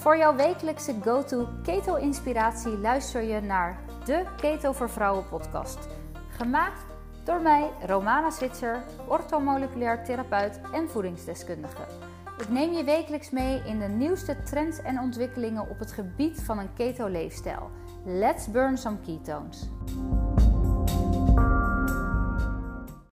Voor jouw wekelijkse go-to keto-inspiratie luister je naar de Keto voor Vrouwen podcast. Gemaakt door mij, Romana Switzer, orthomoleculair therapeut en voedingsdeskundige. Ik neem je wekelijks mee in de nieuwste trends en ontwikkelingen op het gebied van een keto-leefstijl. Let's burn some ketones.